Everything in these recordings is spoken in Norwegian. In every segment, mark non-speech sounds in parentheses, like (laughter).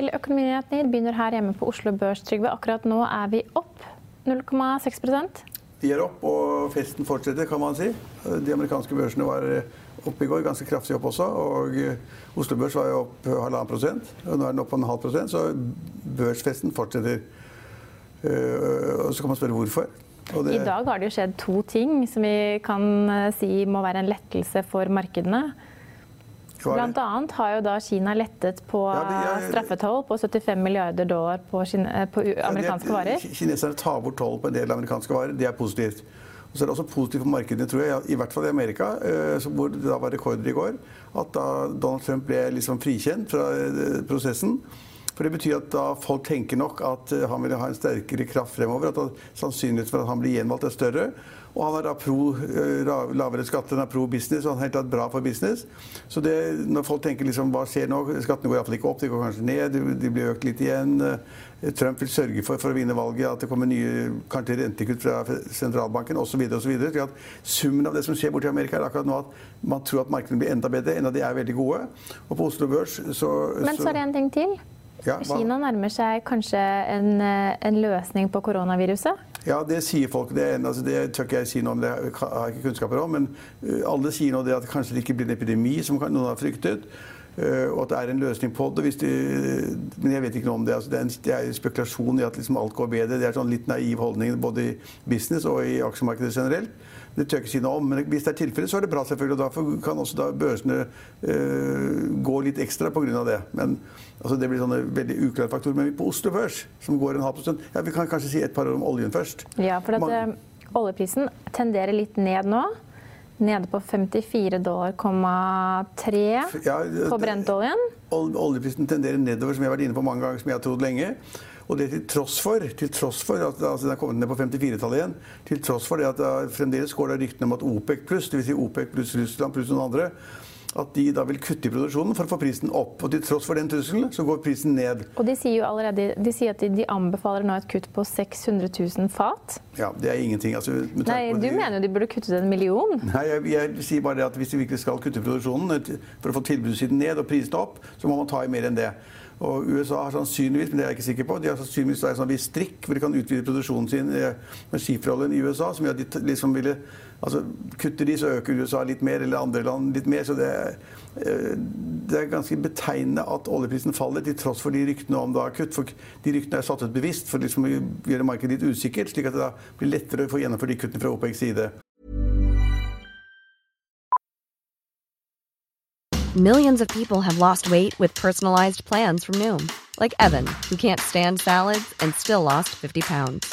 til Økonominyhetene. Begynner her hjemme på Oslo Børs, Trygve. Akkurat nå er vi opp 0,6% De er opp, og festen fortsetter, kan man si. De amerikanske børsene var oppe i går, ganske kraftig opp også. Og Oslo Børs var jo opp halvannen prosent, og nå er den opp en halv prosent. Så børsfesten fortsetter. Og så kan man spørre hvorfor. Det... I dag har det jo skjedd to ting som vi kan si må være en lettelse for markedene. Blant annet har jo da Kina lettet på ja, er, straffetoll på 75 milliarder dollar på, kine, på amerikanske varer. Ja, kineserne tar bort toll på en del amerikanske varer. Det er positivt. Og så er det også positivt for markedene, tror jeg, i hvert fall i Amerika, hvor det da var rekorder i går, at da Donald Trump ble liksom frikjent fra prosessen. For det betyr at da folk tenker nok at han vil ha en sterkere kraft fremover. At sannsynligheten for at han blir gjenvalgt er større. Og han er da pro uh, lavere skatter, han er pro business, og han er helt klart bra for business. Så det, når folk tenker liksom, hva skjer nå, skattene går iallfall ikke opp, de går kanskje ned, de, de blir økt litt igjen. Uh, Trump vil sørge for, for å vinne valget at det kommer nye kanskje rentekutt fra sentralbanken osv. Summen av det som skjer borti Amerika, er akkurat nå at man tror at markedene blir enda bedre, Enda de er veldig gode. Og på Oslo Børs så Men så er det en ting til. Ja, Kina nærmer seg kanskje en, eh, en løsning på koronaviruset? Ja, det sier folk. Det, altså, det tør ikke jeg si noe om, det har jeg ikke kunnskaper om. Men uh, alle sier nå det at kanskje det ikke blir en epidemi, som noen har fryktet. Uh, og at det er en løsning på det. De, men jeg vet ikke noe om det. Altså, det, er en, det er spekulasjon i at liksom alt går bedre. Det er sånn litt naiv holdning både i business og i aksjemarkedet generelt. Det tør jeg ikke si noe om, men hvis det er tilfellet, så er det bra. selvfølgelig, og Derfor kan også da børsene uh, gå litt ekstra pga. det. Men altså, Det blir sånne veldig uklare faktorer. Men på Oslo Børs, som går en halv prosent ja, Vi kan kanskje si et par ord om oljen først. Ja, for at Man, uh, oljeprisen tenderer litt ned nå. Nede på 54 dollar, ja, på brentoljen. Oljeprisen tenderer nedover, som jeg har vært inne på mange ganger, som jeg har trodd lenge. Og det til tross for, til tross for at altså den er kommet ned på 54-tallet igjen, til tross for det at det fremdeles går det ryktene om at OPEC pluss, dvs. Si OPEC pluss Russland pluss noen andre, at de da vil kutte i produksjonen for å få prisen opp. Og til tross for den trusselen, så går prisen ned. Og de sier jo allerede de sier at de, de anbefaler nå et kutt på 600 000 fat. Ja, det er ingenting. Altså, Nei, du de, mener jo de burde kuttet en million? Nei, jeg, jeg, sier bare det at hvis de virkelig skal kutte produksjonen for å få tilbudssiden ned og prisene opp, så må man ta i mer enn det. Og USA har sannsynligvis, men det er jeg ikke sikker på, de har sannsynligvis en sånn strikk hvor de kan utvide produksjonen sin med skiferoljen i USA, som gjør at de liksom ville altså Kutter de, så øker USA litt mer, eller andre land litt mer. Så det, eh, det er ganske betegnende at oljeprisen faller, til tross for de ryktene om da kutt. For de ryktene er satt ut bevisst for liksom å gjøre markedet litt usikkert, slik at det da blir lettere å få gjennomført de kuttene fra OPECs side. Millions of people have lost weight with personalized plans from Noom, like Evan, who can't stand salads and still lost 50 pounds.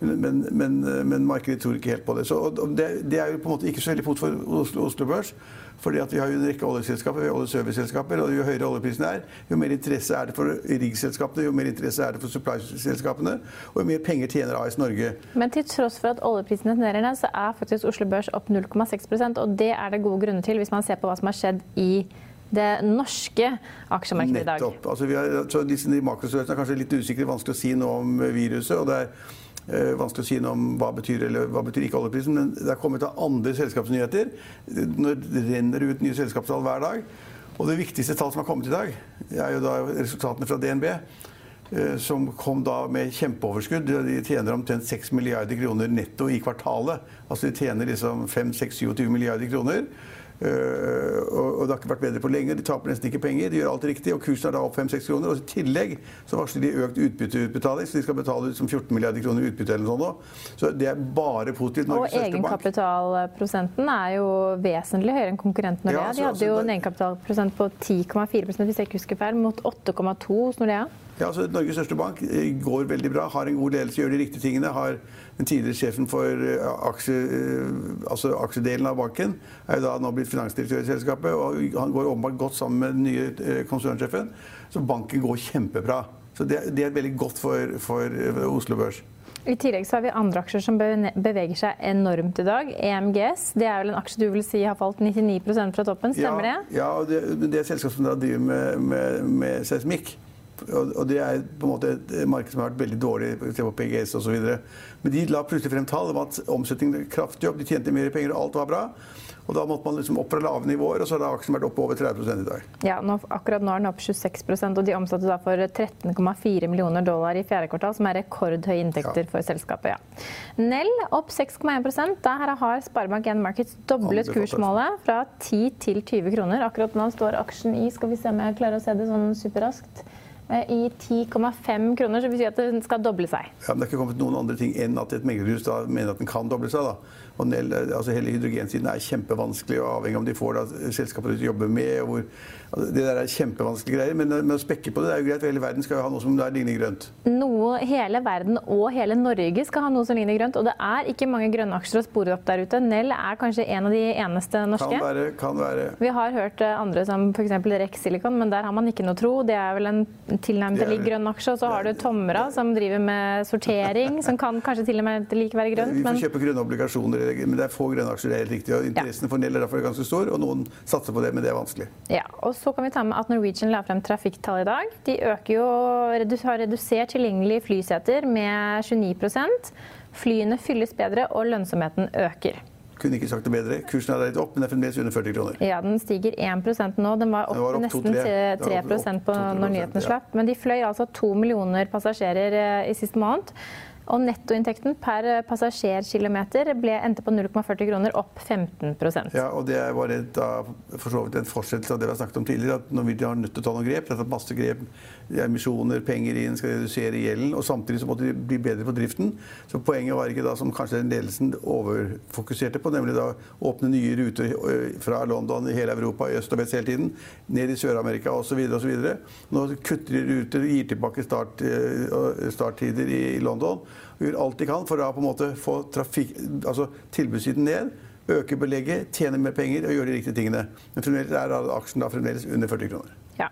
Men, men, men, men, markedet tror ikke helt på det. Så det, det, er jo på en måte ikke så veldig fort for Oslo, Oslo Børs. fordi vi har jo en rekke oljeselskaper, vi har oljeserviceselskaper, og jo høyere oljeprisen er, jo mer interesse er det for riggselskapene, jo mer interesse er det for supply-selskapene, og jo mer penger tjener AS Norge. Men til tross for at oljeprisen er ned, så er faktisk Oslo Børs opp 0,6% og det er det gode grunner til, hvis man ser på hva som har skjedd i det norske aksjemarkedet i dag. Nettopp. Altså, har, så disse makrostørrelsene er kanskje litt usikre, vanskelig å si noe om viruset. og det er Eh, vanskelig å si noe om hva betyr eller hva betyr ikke oljeprisen, men det er kommet av andre selskapsnyheter. Nå renner det ut nye selskapstall hver dag. Og det viktigste tall som har kommet i dag, er jo da resultatene fra DNB. Eh, som kom da med kjempeoverskudd. De tjener omtrent 6 milliarder kroner netto i kvartalet. Altså de tjener liksom 5-6-27 milliarder kroner. Uh, og, det har ikke vært bedre på lenge. De taper nesten ikke penger. De gjør alt riktig, og kursen er da opp 5-6 kroner. Og i tillegg så varsler de økt utbytteutbetaling, så de skal betale ut som 14 milliarder kroner i utbytte eller noe sånt. Så det er bare positivt. Norges og egenkapitalprosenten er jo vesentlig høyere enn konkurrentene. Ja, de hadde jo en egenkapitalprosent på 10,4 hvis jeg ikke husker feil, mot 8,2 hos Nordea. Ja, altså Norges største bank eh, går veldig bra, har en god ledelse, gjør de riktige tingene. har Den tidligere sjefen for eh, aksje, eh, altså aksjedelen av banken er jo da nå blitt finansdirektør i selskapet. og Han går åpenbart godt sammen med den nye konsernsjefen. Så banken går kjempebra. Så det, det er veldig godt for, for Oslo Børs. I tillegg så har vi andre aksjer som beveger seg enormt i dag. EMGS det er vel en aksje du vil si har falt 99% fra toppen, stemmer ja, det? Ja, det, det er selskap som driver med, med, med seismikk. Og det er på en måte et marked som har vært veldig dårlig, se på PGS osv. Men de la plutselig frem tall om at omsetningen kraftig opp, de tjente mer penger, og alt var bra. Og da måtte man liksom opp fra lave nivåer, og så har aksjen vært opp over 30 i dag. Ja, nå, akkurat nå er den opp 26 og de omsatte da for 13,4 millioner dollar i fjerde kvartal, som er rekordhøye inntekter ja. for selskapet. Ja. Nell opp 6,1% Der har Sparebank1 Markets doblet kursmålet fra 10 til 20 kroner. Akkurat nå står aksjen i Skal vi se om jeg klarer å se det sånn superraskt. Eh, i 10,5 kroner, så si at den skal doble seg. Ja, men Det er ikke kommet noen andre ting enn at et meglerhus da mener at den kan doble seg. da. Og altså Hele hydrogensiden er kjempevanskelig, og avhengig av om de får da, selskaper de jobber med. Hvor, altså, det der er kjempevanskelige greier, men, men, å spekke på det, det er jo greit. Hele verden skal jo ha noe som er ligner grønt. Noe, hele verden og hele Norge skal ha noe som ligner grønt, og det er ikke mange grønne aksjer å spore opp der ute. Nell er kanskje en av de eneste norske. Kan være, kan være. Vi har hørt eh, andre som f.eks. Rex Silicon, men der har man ikke noe tro. Det er vel en tilnærmet lik grønn aksje. Og så har du Tomra, som driver med sortering, som kan kanskje til og med like være grønt. Vi får kjøpe grønne obligasjoner, men det er få grønne aksjer, det er helt riktig. Og interessen ja. for Nell er derfor ganske stor, og noen satser på det, men det er vanskelig. Ja, og så kan vi ta med at Norwegian la frem trafikktall i dag. De øker jo, har redusert tilgjengelige flyseter med 29% Flyene fylles bedre, og lønnsomheten øker. Kunne ikke sagt det bedre. Kursen er litt opp, men er fremdeles under 40 kroner. Ja, Den stiger 1 nå. Den var opp, den var opp nesten 3, 3 på når nyhetene slapp. Men de fløy altså to millioner passasjerer eh, i siste måned. Og nettoinntekten per passasjerkilometer endte på 0,40 kroner, opp 15% Ja, og Det var et, for så vidt en fortsettelse av det vi har snakket om tidligere. at Norwegian har nødt til å ta noen grep. Det er masse grep, emisjoner, penger inn, skal redusere gjelden. og Samtidig så måtte de bli bedre på driften. Så Poenget var ikke da, som kanskje ledelsen overfokuserte på, nemlig da åpne nye ruter fra London i hele Europa, i øst og vest hele tiden, ned i Sør-Amerika osv. Nå kutter de ruter, gir tilbake start, starttider i London og gjør alt de kan for å på en måte få trafik, altså tilbudssiden ned. Øke belegget, tjene mer penger og gjøre de riktige tingene. Men fremdeles er aksjen da fremdeles under 40 kroner. Ja.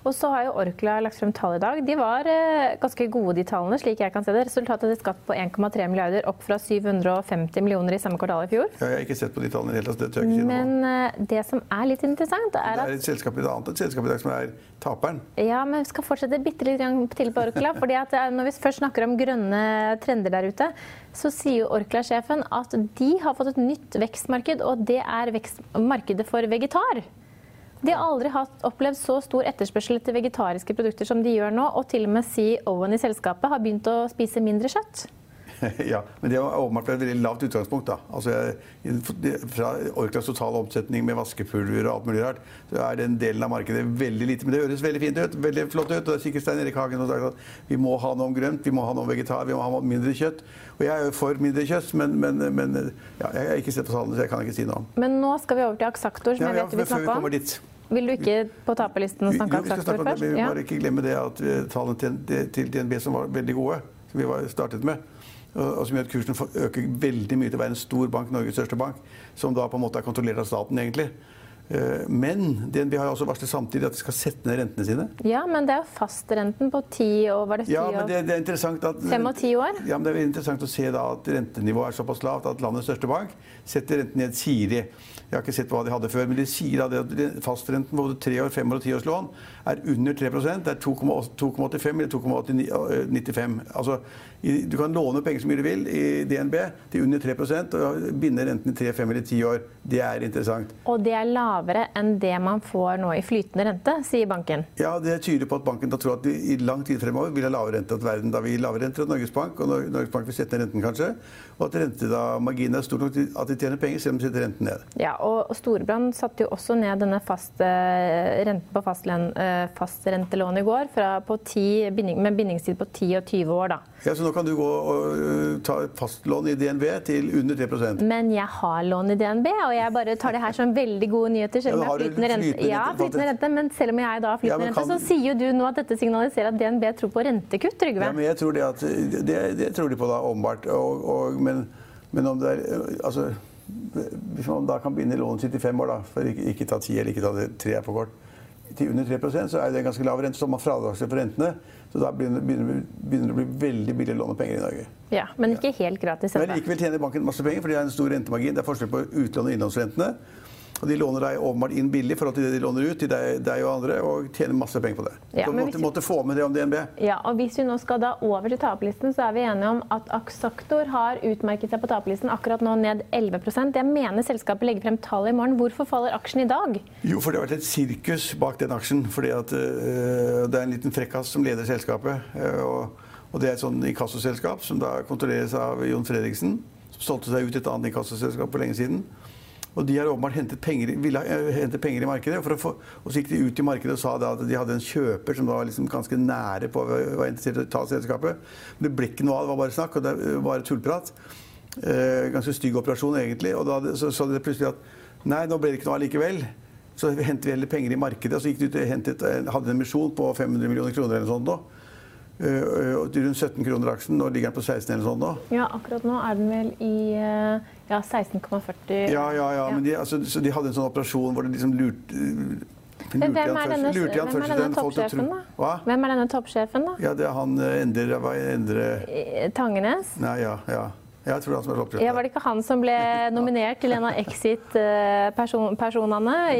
Og så har jo Orkla lagt frem tall i dag. De var eh, ganske gode, de tallene, slik jeg kan se det. Resultatet til skatt på 1,3 milliarder, opp fra 750 millioner i samme kvartal i fjor. Ja, jeg har ikke sett på de tallene i det hele tatt. ikke si. Men eh, det som er litt interessant, er at Det er et selskap i dag, annet, et selskap i dag som er taperen. Ja, men vi skal fortsette bitte litt til på Orkla. (laughs) fordi eh, når vi først snakker om grønne trender der ute, så sier Orkla-sjefen at de har fått et nytt vekstmarked, og det er markedet for vegetar. De har aldri opplevd så stor etterspørsel etter vegetariske produkter som de gjør nå, og til og med CEO-en i selskapet har begynt å spise mindre kjøtt. (laughs) Ja, men det er åpenbart et veldig lavt utgangspunkt. da. Altså, Fra Orklas totale omsetning med vaskepulver og alt mulig rart, så er den delen av markedet veldig lite. Men det høres veldig fint ut. veldig flott ut. og det er sikkert Stein Erik Hagen har sagt at vi må ha noe grønt, vi må ha noe vegetar, vi må ha mindre kjøtt. Og jeg er jo for mindre kjøtt, men, men, men ja, jeg har ikke sett på tallene, så jeg kan ikke si noe om. Men nå skal vi over til Aksaktor, som ja, jeg vet ja, vi snakker om. Vil du ikke på taperlisten snakke om Aksaktor først? Vi må bare ikke glemme det at eh, tallene til DNB som var veldig gode, som vi startet med, og som gjør at kursen øker veldig mye til å være en stor bank, Norges største bank, som da på en måte er kontrollert av staten, egentlig. Eh, men DNB har også varslet samtidig at de skal sette ned rentene sine. Ja, men det er jo fastrenten på ti år. Var det ti ja, men det, det er interessant at, fem og ti år? Ja, men det er interessant å se da at rentenivået er såpass lavt at landets største bank setter renten ned sier de. Jeg har ikke sett hva de hadde før, men de sier at fastrenten på både tre år, fem år og ti års lån er under 3% Det er 2,85 eller 2,95. Altså, du kan låne penger så mye du vil i DNB til under 3% og binde renten i tre, fem eller ti år. Det er interessant. Og det er lavere lavere enn det man får nå i flytende rente, sier banken. Ja, det tyder på at banken da tror at i lang tid fremover vil ha lavere rente. enn verden da vil lavere rente enn Norges Bank, og Norges Bank vil sette ned renten kanskje. Og at rentemarginen er stor nok til at de tjener penger selv om de setter renten ned. Ja, og Storebrand satte jo også ned denne faste eh, renten på eh, fastrentelån i går fra, ti, med bindingstid på 10 og 20 år. da. Ja, Så nå kan du gå og uh, ta fastlån i DNB til under 3% Men jeg har lån i DNB, og jeg bare tar det her som veldig gode nyheter. Selv om jeg har flytende rente. Ja, flytende rente. Men selv om jeg da har flytende ja, rente, så sier jo du nå at dette signaliserer at DNB tror på rentekutt, Trygve? Ja, men jeg tror det, at, det, det tror de på da, åpenbart. Men, men, om det er altså, Hvis man da kan begynne lånet sitt i fem år, da, for ikke, ikke ta ti eller ikke ta tre for kort, til under 3 så er det en ganske lav rente. Så man fradragsrett for rentene. Så da begynner, begynner, det å bli veldig billig å låne penger i Norge. Ja, Men ikke helt gratis. Men likevel tjener banken masse penger, for de har en stor rentemargin. Det er forskjell på utlån og innlånsrentene. Og de låner deg åpenbart inn billig forhold til det de låner ut til deg, deg, og andre, og tjener masse penger på det. Ja, så måtte, vi måtte få med det om DNB. Ja, og Hvis vi nå skal da over til taperlisten, så er vi enige om at Aksaktor har utmerket seg på taperlisten akkurat nå ned 11% Jeg mener selskapet legger frem tallet i morgen. Hvorfor faller aksjen i dag? Jo, for det har vært et sirkus bak den aksjen. fordi at øh, det er en liten frekkas som leder selskapet. Øh, og, og, det er et sånn inkassoselskap som da kontrolleres av Jon Fredriksen. Som solgte seg ut et annet inkassoselskap for lenge siden. Og de har åpenbart hentet penger, ville eh, hente penger i markedet. Få, og så gikk de ut i markedet og sa at de hadde en kjøper som var liksom ganske nære på være interessert i å ta selskapet. Men det ble ikke noe av det, var bare snakk, og det var bare tullprat. Eh, ganske stygg operasjon, egentlig. Og da så, så det plutselig at nei, nå ble det ikke noe allikevel. Så hentet vi heller penger i markedet. Og så gikk de ut og hentet, hadde en emisjon på 500 millioner kroner eller noe sånt. Da. Uh, rundt 17 kroner aksjen. Nå ligger den på 16 eller sånn nå. Ja, akkurat nå er den vel i uh, ja, 16,40. Ja, ja, ja, men de, altså, så de hadde en sånn operasjon hvor de liksom lurte men hvem er denne, er toppsjefen, da? Hvem er denne toppsjefen, da? Ja, Det er han Endre, Endre... Tangenes? Nei, ja, ja. Jeg tror han som er toppsjef. Ja, var det ikke han som ble (laughs) nominert til en av Exit-personene i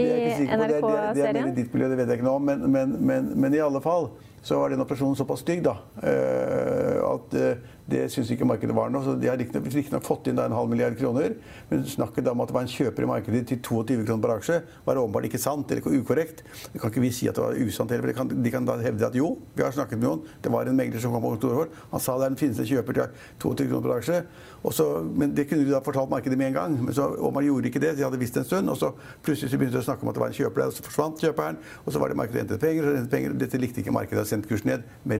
NRK-serien? Det er mer i ditt miljø, det vet jeg ikke noe om, men, men, men, men i alle fall så var den operasjonen såpass stygg da, eh, at eh, det syns ikke markedet var noe. Så de har riktignok fått inn en halv milliard kroner, men snakket om at det var en kjøper i markedet til 22 kroner per aksje, var åpenbart ikke sant eller ukorrekt. Det kan ikke vi si at det var usant heller. for De kan da hevde at jo, vi har snakket med noen, det var en megler som kom på kontoret vårt, han sa det er den fineste kjøper til 22 kroner per aksje. Så, men det kunne de da fortalt markedet med en gang. Men så Omar gjorde ikke det, de hadde visst en stund. Og så plutselig så begynte de å snakke om at det var en kjøper der, og så forsvant kjøperen. Og så var det markedet hentet penger, og hentet penger. Dette likte ikke markedet, har sendt kursen ned.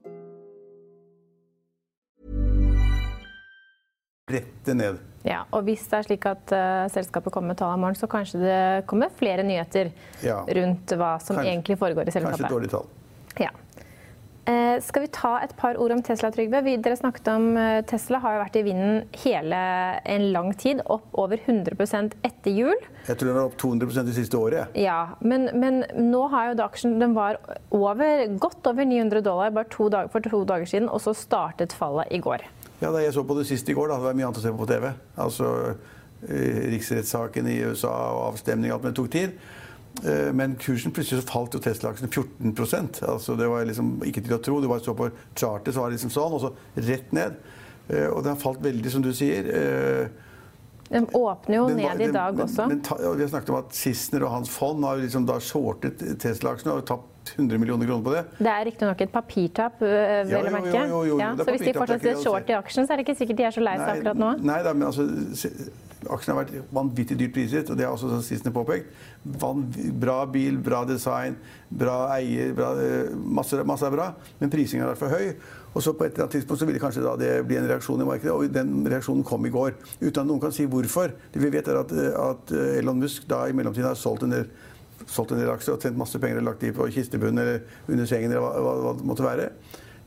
Rette ned. Ja, og hvis det er slik at uh, selskapet kommer med tall i morgen, så kanskje det kommer flere nyheter ja. rundt hva som kanskje, egentlig foregår i selskapet. Kanskje dårlige tall. Ja. Uh, skal vi ta et par ord om Tesla, Trygve? Vi, dere snakket om uh, Tesla har jo vært i vinden hele en lang tid. Opp over 100% etter jul. Jeg tror den var opp 200% det siste året. Ja, men, men, nå har jo da aksjen Den var over, godt over 900 dollar bare to dager, for to dager siden, og så startet fallet i går. Ja, da Jeg så på det sist i går. da, Det var mye annet å se på på TV. Altså eh, Riksrettssaken i USA og avstemning og alt, men det tok tid. Eh, men kursen plutselig så falt jo Tesla-aksjen 14% altså Det var liksom ikke til å tro. Du bare så på chartet, så var det liksom sånn, og så rett ned. Eh, og den har falt veldig, som du sier. Den åpner jo den, ned i dag også. Men, men, vi har snakket om at Sissener og hans fond har liksom da shortet Tesla-aksjene og tapt 100 millioner kroner på det. Det er riktignok et papirtap, vel å merke. Ja, så hvis de fortsatt sitter short i aksjen, så er det ikke sikkert de er så lei seg akkurat nå? Nei da, men altså Aksjen har vært vanvittig dyrt priset, og det har også Sissener påpekt. Bra bil, bra design, bra eier, bra, eh, masse, masse er bra, men prisingen har vært for høy. Og så på et eller annet tidspunkt så ville kanskje det bli en reaksjon i markedet, og den reaksjonen kom i går. Uten at noen kan si hvorfor. Det vi vet er at, at Elon Musk da i mellomtiden har solgt en del solgt en del aksjer og tjent masse penger og lagt de på kistebunnen eller under sengen eller hva, hva, det måtte være.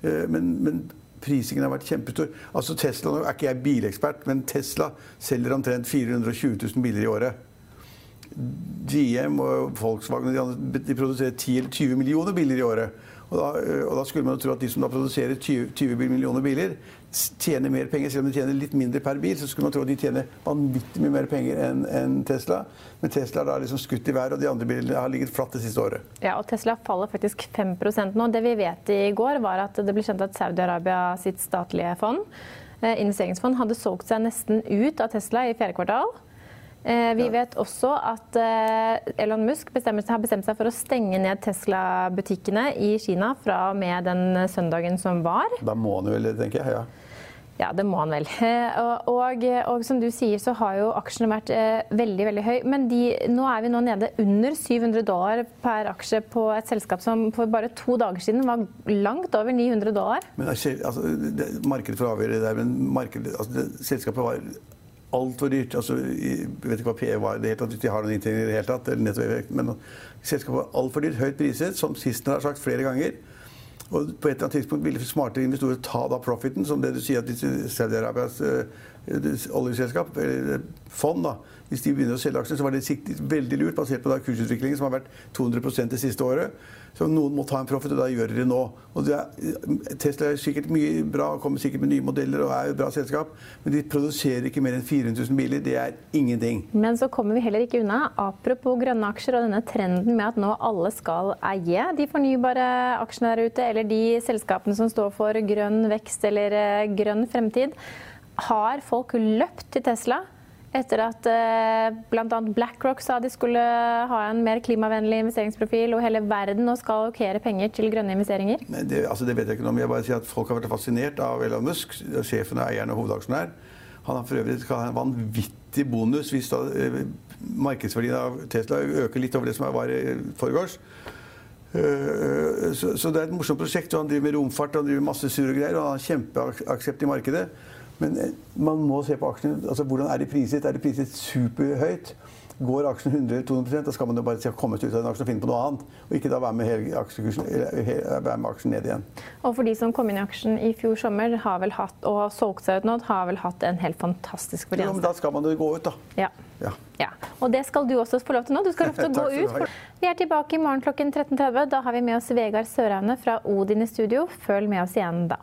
Eh, men, men, prisingen har vært kjempestor. Altså Tesla, Nå er ikke jeg bilekspert, men Tesla selger omtrent 420 000 biler i året. GM og Volkswagen de, andre, de produserer 10 eller 20 millioner biler i året. Og da, og da, skulle man jo tro at de som da produserer 20, 20, millioner biler, tjener mer penger. Selv om de tjener litt mindre per bil, så skulle man tro at de tjener vanvittig mye mer penger enn en Tesla. Men Tesla er da liksom skutt i været, og de andre bilene har ligget flatt det siste året. Ja, og Tesla faller faktisk 5% nå. Det vi vet i går, var at det ble kjent at Saudi-Arabia sitt statlige fond, eh, investeringsfond, hadde solgt seg nesten ut av Tesla i fjerde kvartal. Eh, vi vet også at eh, Elon Musk har bestemt seg for å stenge ned Tesla-butikkene i Kina fra og med den søndagen som var. Da må han vel, tenker jeg. ja. Ja, det må han vel. Eh, og, og, og, som du sier, så har jo aksjene vært eh, veldig veldig høy. Men de, nå er vi nå nede under 700 dollar per aksje på et selskap som for bare to dager siden var langt over 900 dollar. Men altså, det, Markedet får avgjøre det der, men markedet, altså, det, selskapet var altfor dyrt. Altså, jeg vet ikke hva PE var det hele tatt, de har noen inntjening i det hele tatt. eller nettoeffekt, Men selskapet var altfor dyrt, høyt priset, som Sistner har sagt flere ganger. Og på et eller annet tidspunkt ville smartere investorer ta da profiten, som det du sier at Saudi-Arabias uh, oljeselskap, eller fond, da, hvis de begynner å selge aksjer, så var det veldig lurt, basert på da kursutviklingen som har vært 200 det siste året. Så noen må ta en profit, og da gjør de det nå. Er, Tesla er sikkert mye bra, kommer sikkert med nye modeller og er et bra selskap, men de produserer ikke mer enn 400 000 biler. Det er ingenting. Men så kommer vi heller ikke unna, apropos grønne aksjer og denne trenden med at nå alle skal eie de fornybare aksjene der ute, eller de selskapene som står for grønn vekst eller eh, grønn fremtid. Har folk løpt til Tesla? Etter at eh, bl.a. BlackRock sa de skulle ha en mer klimavennlig investeringsprofil, og hele verden nå skal allokere penger til grønne investeringer? Det, altså det vet jeg ikke noe om. Jeg bare sier at Folk har vært fascinert av Elon Musk, sjefen og eieren og hovedaksjonær. Han har for øvrig en vanvittig bonus hvis da, eh, markedsverdien av Tesla øker litt over det som var i forgårs. Uh, så, så, det er et morsomt prosjekt. Han driver med romfart og driver masse surre greier. og Han har kjempeaksept i markedet. Men eh, man må se på aksjene. altså Hvordan er de priset? Er de priset superhøyt? Går aksjen 100-200% da skal man jo bare komme komme ut av den aksjen og finne på noe annet. Og ikke da være med, være med aksjen ned igjen. Og for de som kom inn i aksjen i fjor sommer har vel hatt, og har solgt seg ut nå, har vel hatt en helt fantastisk fortjeneste. Ja, men da skal man jo gå ut, da. Ja. ja. ja. Og det skal du også få lov til nå. Du skal få (laughs) lov til å gå ut. Vi er tilbake i morgen klokken 13.30. Da har vi med oss Vegard Søraune fra Odin i studio. Følg med oss igjen da.